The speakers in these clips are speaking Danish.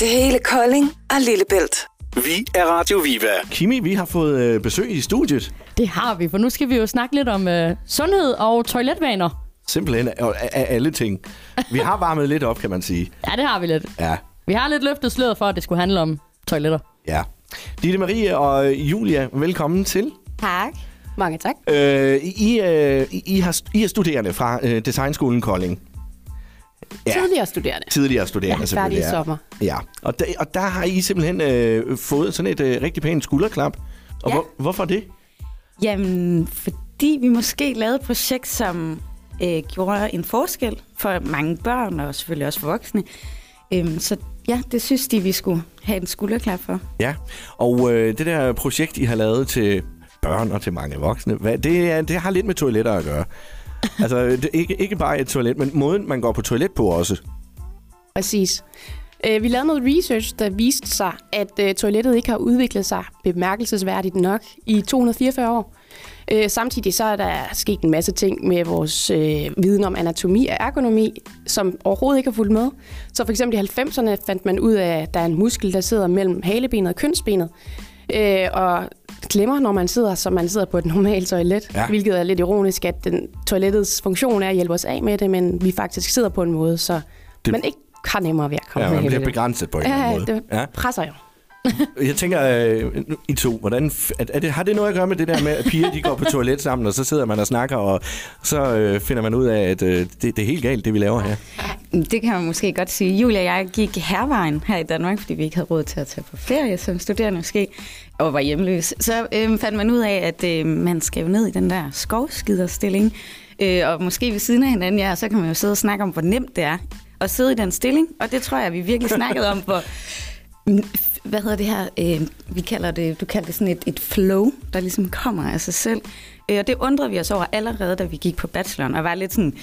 til hele Kolding og Lillebælt. Vi er Radio Viva. Kimi, vi har fået øh, besøg i studiet. Det har vi, for nu skal vi jo snakke lidt om øh, sundhed og toiletvaner. Simpelthen af, af alle ting. Vi har varmet lidt op, kan man sige. Ja, det har vi lidt. Ja, Vi har lidt løftet sløret for, at det skulle handle om toiletter. ja. Ditte Marie og Julia, velkommen til. Tak. Mange tak. Øh, I, øh, I, I, har, I er studerende fra øh, Designskolen Kolding. Ja. Tidligere studerende. Tidligere studerende, Ja, selvfølgelig. færdig i sommer. Ja, og der, og der har I simpelthen øh, fået sådan et øh, rigtig pænt skulderklap. Og Ja. hvor, hvorfor det? Jamen, fordi vi måske lavede et projekt, som øh, gjorde en forskel for mange børn og selvfølgelig også for voksne. Øhm, så ja, det synes de, vi skulle have en skulderklap for. Ja, og øh, det der projekt, I har lavet til børn og til mange voksne, hvad, det, det har lidt med toiletter at gøre. altså, det, ikke, ikke bare et toilet, men måden, man går på toilet på også. Præcis. Øh, vi lavede noget research, der viste sig, at øh, toilettet ikke har udviklet sig bemærkelsesværdigt nok i 244 år. Øh, samtidig så er der sket en masse ting med vores øh, viden om anatomi og ergonomi, som overhovedet ikke har fulgt med. Så for eksempel i 90'erne fandt man ud af, at der er en muskel, der sidder mellem halebenet og kønsbenet, øh, og glemmer, når man sidder, som man sidder på et normalt toilet. Ja. Hvilket er lidt ironisk, at den, toilettets funktion er at hjælpe os af med det, men vi faktisk sidder på en måde, så Det- det... man ikke har nemmere ved at komme Ja, man bliver det. begrænset på en eller Ja, anden måde. det Ja. presser jo. Jeg tænker, øh, I to, hvordan, er, det, har det noget at gøre med det der med, at piger de går på toilet sammen, og så sidder man og snakker, og så øh, finder man ud af, at øh, det, det er helt galt, det vi laver her? Det kan man måske godt sige. Julia og jeg gik hervejen her i Danmark, fordi vi ikke havde råd til at tage på ferie som studerende måske, og var hjemløs. Så øh, fandt man ud af, at øh, man skal jo ned i den der skovskiderstilling, øh, og måske ved siden af hinanden, ja, så kan man jo sidde og snakke om, hvor nemt det er at sidde i den stilling. Og det tror jeg, vi virkelig snakkede om, hvor hvad hedder det her, øh, vi kalder det, du kalder det sådan et, et flow, der ligesom kommer af sig selv. Øh, og det undrede vi os over allerede, da vi gik på bacheloren, og var lidt sådan,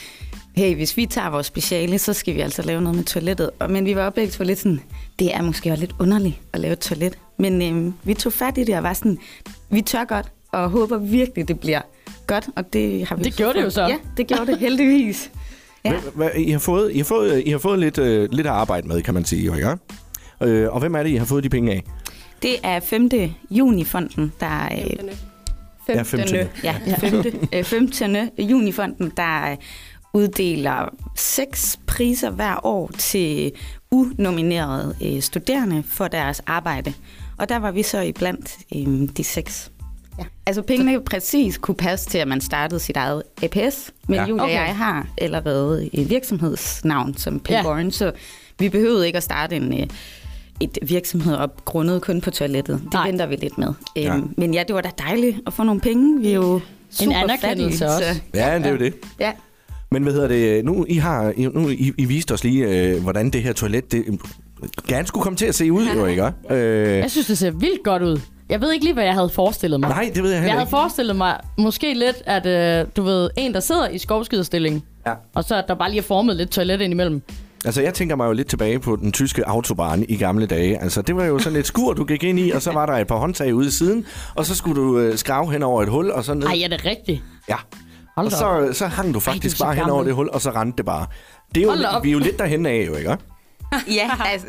hey, hvis vi tager vores speciale, så skal vi altså lave noget med toilettet. Og, men vi var begge to lidt sådan, det er måske også lidt underligt at lave et toilet. Men øh, vi tog fat i det og var sådan, vi tør godt, og håber virkelig, det bliver godt. Og det har vi Det gjorde det jo så. Ja, det gjorde det heldigvis. Ja. Hvem- Hvad, I, har fået, I, har fået, I har fået lidt, øh, lidt at arbejde med, kan man sige, jo, ikke? Øh, og hvem er det, I har fået de penge af? Det er 5. junifonden, der øh, Ja, 15. Ja, 15. øh, 15. junifonden, der øh, uddeler seks priser hver år til unominerede øh, studerende for deres arbejde. Og der var vi så iblandt øh, de seks. Ja. Altså pengene præcis kunne passe til, at man startede sit eget APS, men Ja. ja. Julia Okay. og jeg har allerede et virksomhedsnavn som Pink Ja. ja. Orange, så vi behøvede ikke at starte en, øh, et virksomhed op grundet kun på toilettet. Det Nej. venter vi lidt med. Ja. Ja. Øhm, men ja, det var da dejligt at få nogle penge. Vi er jo super anerkendelse fattige, også. Så, Ja, det er jo det. ja. Men hvad hedder det? Nu, I, har, nu, I, I viste os lige, øh, hvordan det her toilet det, øh, gerne skulle komme til at se ud, jo, ikke? Øh, Jeg synes, det ser vildt godt ud. Jeg ved ikke lige, hvad jeg havde forestillet mig. nej, det ved jeg jeg heller havde ikke. forestillet mig måske lidt, at øh, du ved, en, der sidder i skovskiderstilling, Ja. og så at der bare lige er formet lidt toilet ind imellem. Altså, jeg tænker mig jo lidt tilbage på den tyske autobahn i gamle dage. Altså, det var jo sådan et skur, du gik ind i, og så var der et par håndtag ude i siden, og så skulle du øh, skrave hen over et hul, og så ned. Ej, er det rigtigt? Ja. Hold Og så, så hang du faktisk så bare hen over det hul, og så rendte det bare. Det er jo, vi er jo lidt derhen af, jo, ikke? ja, altså,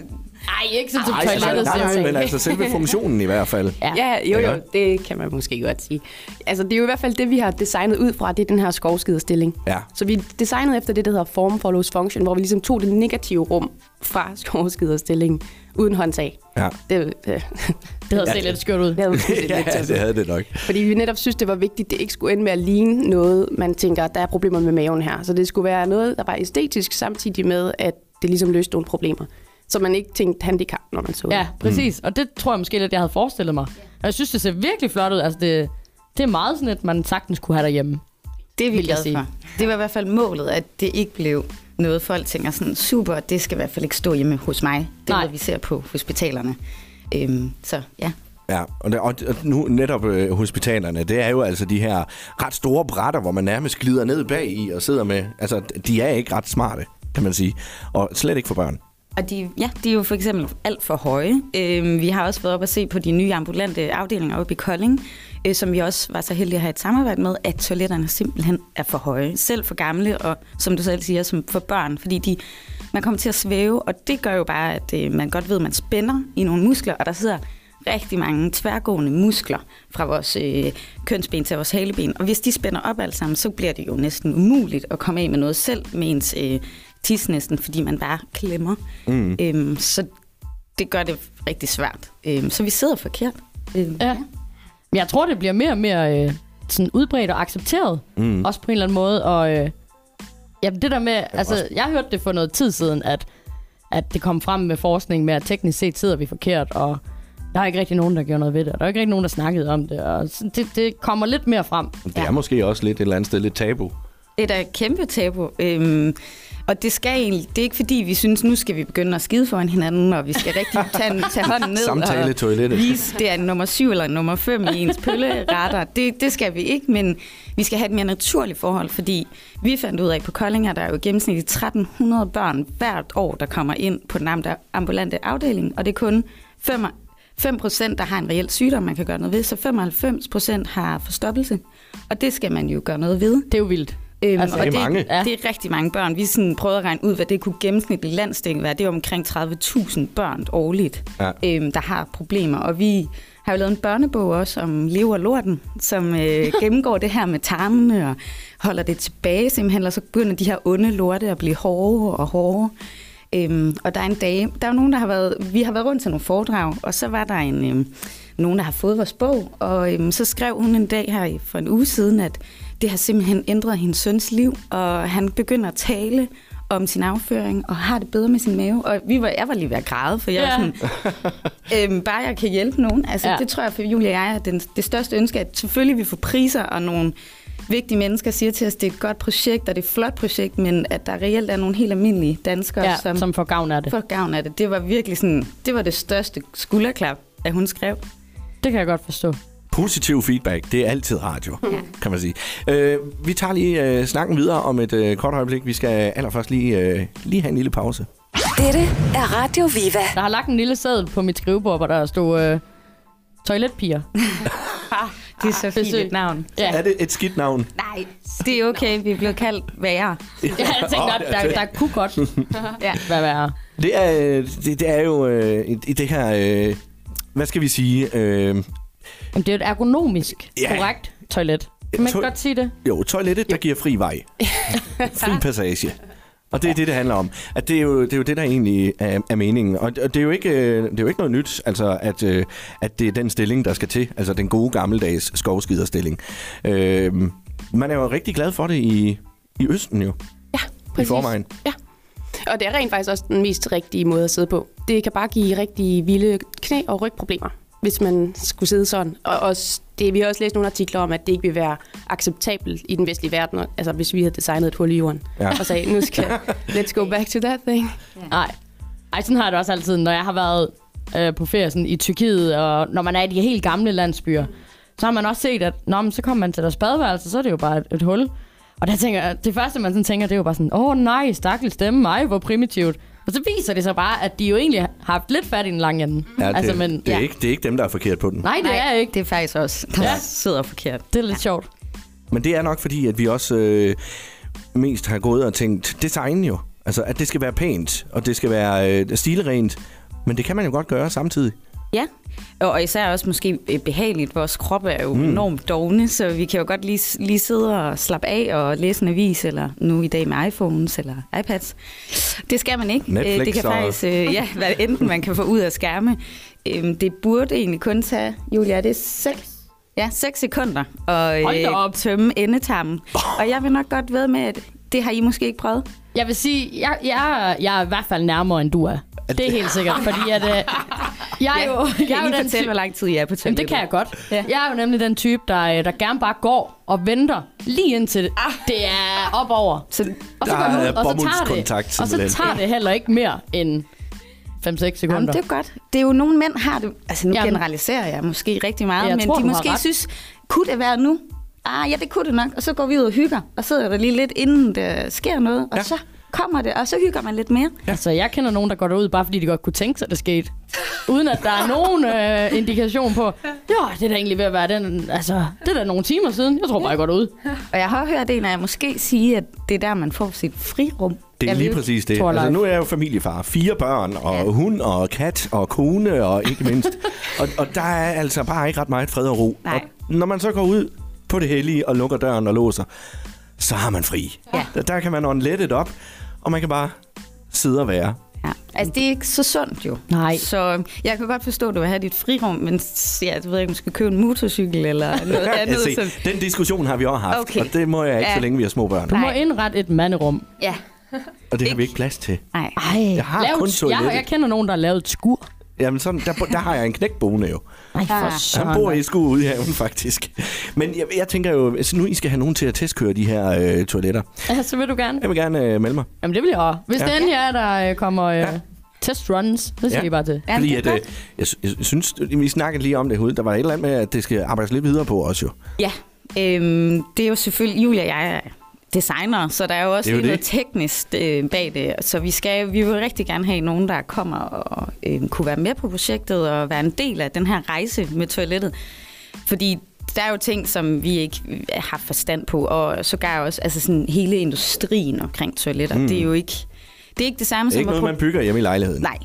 Ej, ikke som Ej, altså, toilettet nej, nej, ser men altså selve funktionen i hvert fald. Ja. Ja, jo Ja. jo, det kan man måske godt sige. Altså, det er jo i hvert fald det, vi har designet ud fra, det er den her skovskiderstilling. Ja. Så vi designede efter det, der hedder form follows function, hvor vi ligesom tog det negative rum fra skovskidersstillingen uden håndtag. Ja. Det, det, Det havde set lidt skørt ud. det havde lidt ja, det havde det nok. Fordi vi netop synes, det var vigtigt, det ikke skulle ende med at ligne noget, man tænker, der er problemer med maven her. Så det skulle være noget, der var æstetisk, samtidig med, at det ligesom løste nogle problemer. Så man ikke tænkte handicap, når man så Ja, det. præcis. Og det tror jeg måske lidt, jeg havde forestillet mig. Og jeg synes, det ser virkelig flot ud. Altså, det, det er meget sådan, at man sagtens kunne have derhjemme. det er vi Vil jeg sige. for. Det var i hvert fald målet, at det ikke blev noget, folk tænker sådan, super, det skal i hvert fald ikke stå hjemme hos mig. Det er Nej. noget, vi ser på hospitalerne. Øhm, så ja. Ja, og, det, og og nu netop øh, hospitalerne, det er jo altså de her ret store brætter, hvor man nærmest glider ned bag i og sidder med. Altså, de er ikke ret smarte, kan man sige. Og slet ikke for børn. Og de, ja, de er jo for eksempel alt for høje. Øh, vi har også været op at se på de nye ambulante afdelinger oppe i Kolding, øh, som vi også var så heldige at have et samarbejde med, at toiletterne simpelthen er for høje. Selv for gamle, og som du selv siger, som for børn, fordi de Man kommer til at svæve, og det gør jo bare, at øh, man godt ved, at man spænder i nogle muskler, og der sidder rigtig mange tværgående muskler fra vores øh, kønsben til vores haleben. Og hvis de spænder op alt sammen, så bliver det jo næsten umuligt at komme af med noget selv med ens øh, tis næsten, fordi man bare klemmer. Mm. Øhm, så det gør det rigtig svært. Øhm, så vi sidder forkert. Øhm, Ja. Men jeg tror, det bliver mere og mere øh, sådan udbredt og accepteret. Mm. Også på en eller anden måde. Og øh, ja, det der med... Altså, jeg hørte det for noget tid siden, at, at det kom frem med forskning med, at teknisk set sidder vi forkert, og der er ikke rigtig nogen, der gjorde noget ved det. Og der er ikke rigtig nogen, der snakkede om det. Og så det, det kommer lidt mere frem. Det er måske også lidt et eller andet sted lidt tabu. Det er da et kæmpe tabu. Øhm, og det skal egentlig, det er ikke fordi, vi synes, nu skal vi begynde at skide foran hinanden, og vi skal rigtig tage, tage hånden ned Samtale og toilettet. vise, det er nummer syv eller nummer fem i ens pølleretter. Det, det skal vi ikke, men vi skal have et mere naturligt forhold, fordi vi fandt ud af på Kolding, at der er jo i gennemsnit 1300 børn hvert år, der kommer ind på den am- ambulante afdeling, og det er kun 5 5 procent, der har en reel sygdom, man kan gøre noget ved, så 95 procent har forstoppelse. Og det skal man jo gøre noget ved. Det er jo vildt. Øhm, Altså, og det er mange. Ja. Det er rigtig mange børn. Vi sådan prøvede at regne ud, hvad det kunne gennemsnitligt landsdækken være. Det er omkring 30.000 børn årligt, Ja. øhm, der har problemer. Og vi har jo lavet en børnebog også om lever og lorten, som øh, gennemgår det her med tarmene og holder det tilbage simpelthen, og så begynder de her onde lorte at blive hårdere og hårdere. Øhm, og der er en dag, der er nogen, der har været, vi har været rundt til nogle foredrag, og så var der en, øhm, nogen, der har fået vores bog, og øhm, så skrev hun en dag her i- for en uge siden, at det har simpelthen ændret hendes søns liv, og han begynder at tale om sin afføring, og har det bedre med sin mave. Og vi var, jeg var lige ved at græde, for jeg Ja. ja. sådan, øhm, bare jeg kan hjælpe nogen. Altså, ja. det tror jeg for Julia og jeg er den, det største ønske, at selvfølgelig vi får priser, og nogle vigtige mennesker siger til os, at det er et godt projekt, og det er et flot projekt, men at der reelt er nogle helt almindelige danskere, Ja, som, som får gavn af det. får gavn af det. Det var virkelig sådan, det var det største skulderklap, at hun skrev. Det kan jeg godt forstå. Positiv feedback, det er altid radio, kan man sige. Øh, vi tager lige øh, snakken videre om et øh, kort øjeblik. Vi skal allerførst lige, øh, lige have en lille pause. Dette er Radio Viva. Der har lagt en lille seddel på mit skrivebord, hvor der stod øh, toiletpiger. Det er så fint et navn. Ja, Er det et skidt navn? Nej, det er okay, vi er blevet kaldt værre. ja jeg tænkte, der, der, der kunne godt Ja. være værre. Det er, øh, det, det er jo øh, i, i det her, øh, hvad skal vi sige, øh, Jamen, det er et ergonomisk, Ja. korrekt toilet. Kan man To- godt sige det? jo, toilettet, der giver fri vej. fri passage. Og det er det, det handler om. At det, er jo, det er jo det, der egentlig er, er meningen. Og det og det er, jo ikke, øh, det er jo ikke noget nyt, altså, at, øh, at det er den stilling, der skal til. Altså den gode gammeldags skovskiderstilling. Øh, man er jo rigtig glad for det i, i Østen jo, Ja, i præcis. forvejen. Ja. Og det er rent faktisk også den mest rigtige måde at sidde på. Det kan bare give rigtig vilde knæ- og rygproblemer, hvis man skulle sidde sådan. Og også, det, vi har også læst nogle artikler om, at det ikke vil være acceptabelt i den vestlige verden, altså hvis vi havde designet et hul i jorden, Ja. ja. og sagde, nu skal, let's go back to that thing. Nej. Ej, sådan har jeg det også altid, når jeg har været øh, på ferie sådan, i Tyrkiet, og når man er i de helt gamle landsbyer, så har man også set, at når man, så kommer man til deres badeværelse, så er det jo bare et, et hul. Og der tænker jeg, det første, man sådan tænker, det er jo bare sådan, åh oh, nej, stakkels stemme, mig, hvor primitivt. Og så viser det sig bare, at de jo egentlig har haft lidt fat i den lange ende. Ja, det, altså, men, det, er ja. ikke, det er ikke dem, der er forkert på den. Nej, det er ikke. Det er faktisk også, der Ja. ja. sidder forkert. Det er lidt sjovt. Men det er nok fordi, at vi også øh, mest har gået og tænkt design jo. Altså, at det skal være pænt, og det skal være øh, stilrent. Men det kan man jo godt gøre samtidig. Ja, og og især også måske øh, behageligt. Vores krop er jo mm. enormt dogne, så vi kan jo godt lige, lige sidde og slappe af og læse en avis, eller nu i dag med iPhones eller iPads. Det skal man ikke. Øh, Netflix det kan og- faktisk, øh, ja, hvad enten man kan få ud af skærme. Øhm, Det burde egentlig kun tage, Julia, det er 6 Ja, 6 sekunder Hold da op. øh, tømme endetarmen. Og jeg vil nok godt ved med, at det har I måske ikke prøvet. Jeg vil sige, jeg, jeg, jeg er i hvert fald nærmere, end du er. Det er helt sikkert, fordi at, øh, jeg er jo, Kan jeg er jo den fortælle, hvor lang tid I er på Jamen, toilettet? det kan jeg godt. Ja. Jeg er jo nemlig den type, der, øh, der gerne bare går og venter lige indtil det, det er op over. Så Og så går den ud, er og så tager det, og så tager det heller ikke mere end 5-6 sekunder. Jamen, det er godt. Det er jo nogle mænd har det, altså nu Jamen. generaliserer jeg måske rigtig meget, Jeg men tror, de måske ret. synes, kunne det være nu? Ah, ja, det kunne det nok. Og så går vi ud og hygger, og sidder der lige lidt, inden der sker noget, og Ja. ja. så kommer det, og så hygger man lidt mere. Altså, jeg kender nogen, der går derud, bare fordi de godt kunne tænke sig, at det skete. Uden at der er nogen øh, indikation på, ja, det er da egentlig ved at være den, altså, det er da nogle timer siden. Jeg tror bare, jeg går derud. Og jeg har hørt en af jer måske sige, at det er der, man får sit frirum. Det er Jeg lige præcis det. Altså, nu er jeg jo familiefar. Fire børn, og hund, og kat, og kone, og ikke mindst. og, og der er altså bare ikke ret meget fred og ro. Nej. Og når man så går ud på det hellige og lukker døren og låser, så har man fri. Ja. Der, der kan man ånde lettet op, og man kan bare sidde og være. Ja. Altså, det er ikke så sundt jo. Nej. Så jeg kan godt forstå, at du vil have dit frirum, men ja, jeg ved ikke, om du skal købe en motorcykel eller noget andet. Jeg se, så... den diskussion har vi også haft, Okay. og det må jeg ikke, Ja. så længe vi har små børn. Du må indrette et manderum. Ja, Og det har vi ikke plads til. nej. Ej, Jeg har lav kun jeg, jeg kender nogen, der har lavet et skur. Jamen, sådan, der, der har jeg en knæk boende jo. Ej, for. Han bor i skue ude i haven, faktisk. Men jeg, jeg tænker jo, altså nu I skal have nogen til at testkøre de her øh, toiletter. Ja, så vil du gerne. Jeg vil gerne øh, melde mig. Jamen, det vil jeg også. Hvis Ja. ja. det endelig er, der øh, kommer øh, Ja. Ja. testruns, det siger Ja. I bare til. Ja, Fordi det at, øh, jeg, jeg synes, vi snakkede lige om det herude, der var et eller andet med, at det skal arbejdes lidt videre på os jo. Ja, øhm, det er jo selvfølgelig, Julia og jeg er designer, så der er jo også er jo lige noget det. teknisk øh, bag det. Så vi, skal, vi vil rigtig gerne have nogen, der kommer og øh, kunne være med på projektet og være en del af den her rejse med toilettet. Fordi der er jo ting, som vi ikke har forstand på, og sågar også altså sådan hele industrien omkring toiletter. Mm. Mm. Det er jo ikke det, er ikke det samme Det er som ikke noget, man bygger hjemme i lejligheden. Nej,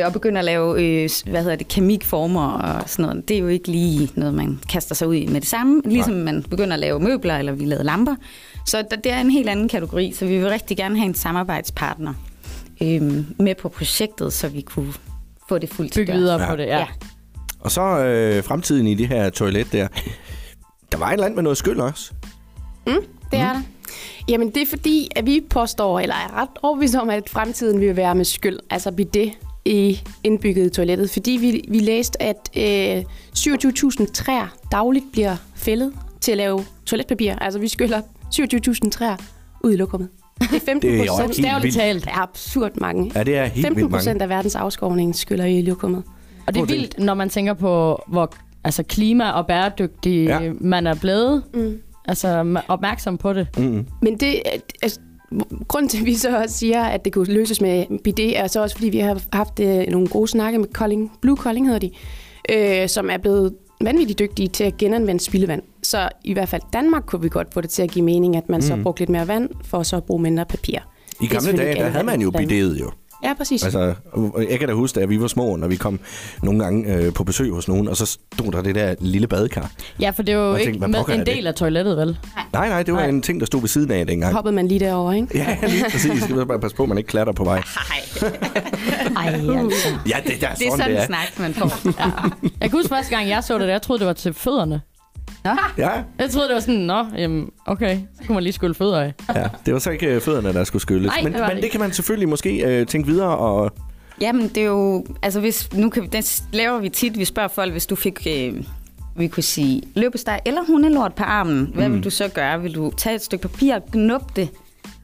øh, og begynde at lave, øh, hvad hedder det, kemikformer og sådan noget. Det er jo ikke lige noget, man kaster sig ud i med det samme. Ligesom Nej. man begynder at lave møbler, eller vi lavede lamper. Så der, det er en helt anden kategori, så vi vil rigtig gerne have en samarbejdspartner øh, med på projektet, så vi kunne få det fuldt til Bygge videre Ja. på det, ja. Ja. Og så øh, fremtiden i det her toilet der. Der var et eller andet med noget skyld også. Det er der. Jamen, det er fordi, at vi påstår, eller er ret overbevist om, at fremtiden vil være med skyld, altså bidet i indbygget i toilettet. Fordi vi, vi læste, at øh, 27.000 træer dagligt bliver fældet til at lave toiletpapir. Altså, vi skyller 27.000 træer ud i lokummet. Det er 15 Det er jo helt procent. vildt. talt. Det er absurd mange. Ja, det er helt 15 vildt mange. procent af verdens afskovning skyller i lokummet. Og det er vildt, når man tænker på, hvor altså, klima og bæredygtig ja. man er blevet. Mm. Altså opmærksom på det. Mm-hmm. Men det, altså, grunden til, at vi så også siger, at det kunne løses med bidet, er så også, fordi vi har haft øh, nogle gode snakke med Kolding, Blue Kolding hedder de, øh, som er blevet vanvittigt dygtige til at genanvende spildevand. Så i hvert fald Danmark kunne vi godt få det til at give mening, at man mm. så brugte lidt mere vand, for så at bruge mindre papir. I gamle dage, der havde man jo bidet jo. Ja, præcis. Altså, jeg kan da huske, at vi var små, når vi kom nogle gange øh, på besøg hos nogen, og så stod der det der lille badekar. Ja, for det er jo ikke tænkte, med en det? del af toilettet, vel? Nej, nej, det var Nej. en ting, der stod ved siden af dengang. hoppede man lige derover, ikke? Ja, lige præcis. Jeg skal bare passe på, at man ikke klatter på vej. Ej, altså. Ja, det, der er Det er sådan, sådan det en er. snak, man får. Jeg kan huske første gang, jeg så det, jeg troede, det var til fødderne. Ja, Jeg troede, det var sådan, nå, jamen, okay, så kunne man lige skylle fødder af. ja, det var så ikke øh, fødderne, der skulle skylles. Nej, men, det men det ikke. kan man selvfølgelig måske øh, tænke videre og... Jamen, det er jo... Altså, hvis, nu kan, det laver vi tit. Vi spørger folk, hvis du fik... Øh, vi kunne sige løbesteg eller hundelort på armen. Hvad Mm. vil du så gøre? Vil du tage et stykke papir og knuppe det,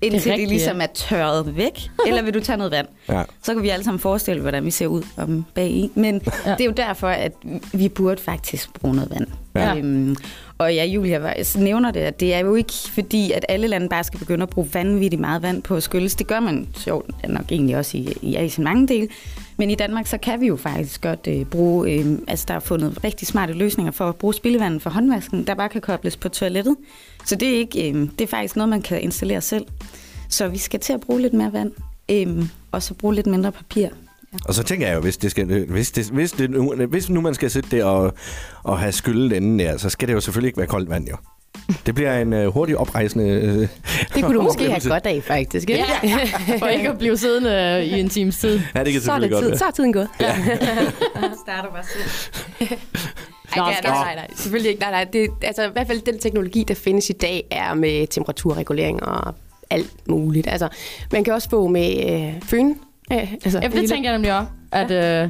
indtil det, det rigtigt, ligesom er tørret væk? eller vil du tage noget vand? Ja. Så kan vi alle sammen forestille, hvordan vi ser ud om bagi. Men ja. det er jo derfor, at vi burde faktisk bruge noget vand. Ja. Øhm, og ja, Julia var- nævner det, at det er jo ikke fordi, at alle lande bare skal begynde at bruge vanvittigt meget vand på at skylles. Det gør man sjovt nok egentlig også i, i Asien mange dele. Men i Danmark, så kan vi jo faktisk godt øh, bruge, øh, altså der er fundet rigtig smarte løsninger for at bruge spildevandet for håndvasken, der bare kan kobles på toilettet. Så det er, ikke, øh, det er faktisk noget, man kan installere selv. Så vi skal til at bruge lidt mere vand, øh, og så bruge lidt mindre papir. Ja. Og så tænker jeg jo, hvis, det skal, hvis, det, hvis, det, nu, hvis nu man skal sidde der og, og have skyllet enden der, så skal det jo selvfølgelig ikke være koldt vand, jo. Det bliver en øh, hurtig oprejsende øh, Det kunne du måske have godt af, faktisk. Ikke? Ja, for ikke at blive siddende øh, i en times tid. Ja, det kan Så er, selvfølgelig det godt tid, være. så er tiden gået. Ja. starter bare selv. Ej, er, nej, nej, nej, selvfølgelig ikke. Nej, nej. Det, altså, i hvert fald den teknologi, der findes i dag, er med temperaturregulering og alt muligt. Altså, man kan også få med øh, føn. Øh, altså, Ja, det tænker jeg nemlig også, at øh,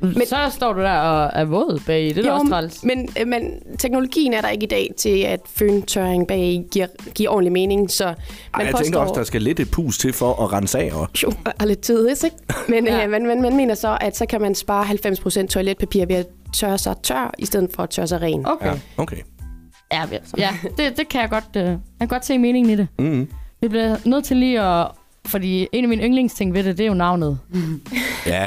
men, så står du der og er våd bag i. Det er jo, også træls. men, øh, men teknologien er der ikke i dag til, at føntørring bag giver, giver ordentlig mening. Så man Ej, jeg tænker også, der skal lidt et pus til for at rense af. Og... jo, og lidt tid, ikke? Men Ja. øh, man, man, man mener så, at så kan man spare 90% toiletpapir ved at tørre sig tør, i stedet for at tørre sig ren. Okay. Ja, okay. ja, ja det, det kan jeg godt, øh, jeg kan godt se meningen i det. Mm-hmm. Vi bliver nødt til lige at... Fordi en af mine yndlingsting ved det, det er jo navnet. Ja,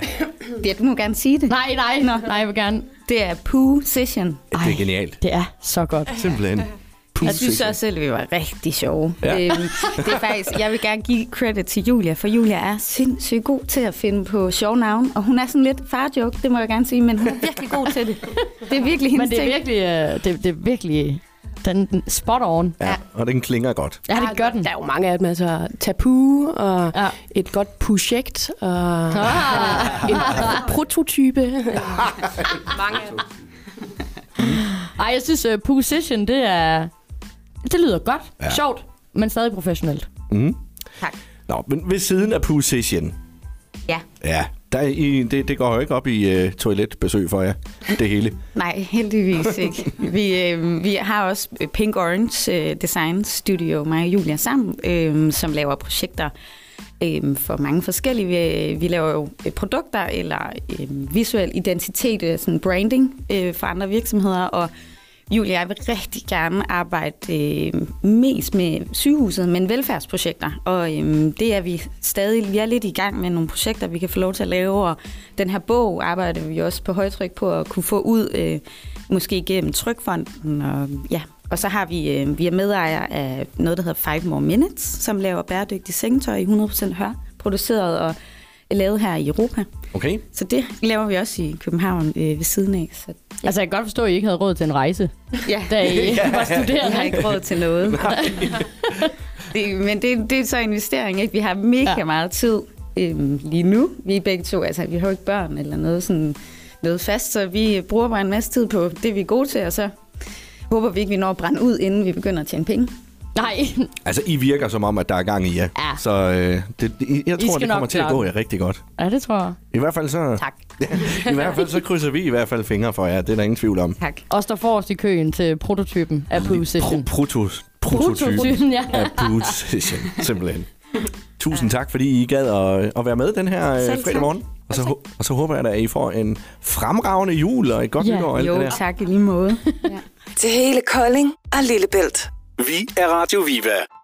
Ja, du må gerne sige det. Nej, nej, nej, jeg vil gerne. Det er Poo Session. det er genialt. Det er så godt. Simpelthen. Jeg synes også selv, at vi var rigtig sjove. Ja. Ja. Øhm, det er faktisk, jeg vil gerne give credit til Julia, for Julia er sindssygt god til at finde på sjove navne, og hun er sådan lidt farjoke, det må jeg gerne sige, men hun er virkelig god til det. Det er virkelig hendes Men det er ting. virkelig, øh, det, det er virkelig den, spot on. Ja, og den klinger godt. Ja, det gør den. Der er jo mange af dem, altså tabu og Ja. ja. et godt projekt og Ah. en prototype. mange af dem. Ej, jeg synes, uh, position, det er... Det lyder godt, Ja. ja. sjovt, men stadig professionelt. Mm. Tak. Nå, men ved siden af position, Ja. ja, der I, det, det går jo ikke op i uh, toiletbesøg for jer, det hele. Nej, heldigvis ikke. Vi, øh, vi har også Pink Orange øh, Design Studio, mig og Julia sammen, øh, som laver projekter øh, for mange forskellige. Vi, øh, vi laver jo øh, produkter eller øh, visuel identitet, sådan branding øh, for andre virksomheder, og Julia jeg vil rigtig gerne arbejde øh, mest med sygehuset, men velfærdsprojekter. Og øh, det er vi stadig, vi er lidt i gang med nogle projekter, vi kan få lov til at lave, og den her bog arbejder vi også på højtryk på at kunne få ud, øh, måske gennem Trykfonden. Og, ja. og så har vi, øh, vi er medejer af noget, der hedder Five More Minutes, som laver bæredygtig sengetøj i 100% hør, produceret og lavet her i Europa. Okay? Så det laver vi også i København øh, ved siden af. Så, ja. Altså, jeg kan godt forstå, at I ikke havde råd til en rejse, ja. da I var Jeg har studerende. ikke råd til noget. det, men det, det er så investering, ikke? Vi har mega Ja. ja. meget tid øhm, lige nu. Vi er begge to, altså vi har jo ikke børn eller noget sådan noget fast, så vi bruger bare en masse tid på det, vi er gode til, og så håber vi ikke, vi når at brænde ud, inden vi begynder at tjene penge. Nej, Altså, I virker som om, at der er gang i jer. Ja. Så øh, det, jeg tror, det kommer til at gå jer rigtig godt. ja, det tror jeg. I hvert fald så, Tak. i hvert fald så krydser vi i hvert fald fingre for jer. Det er der ingen tvivl om. Tak. Og står forrest i køen til prototypen af position. Pro- protos, prototyp Prototypen, ja. af position, simpelthen. Tusind tak, fordi I gad at, at være med den her øh, Selv fredag tak. morgen. Og så, og så håber jeg da, at I får en fremragende jul og et godt Ja. nytår Jo, det der. tak i lige måde. Til hele Kolding og Lillebælt. Vi er Radio Viva.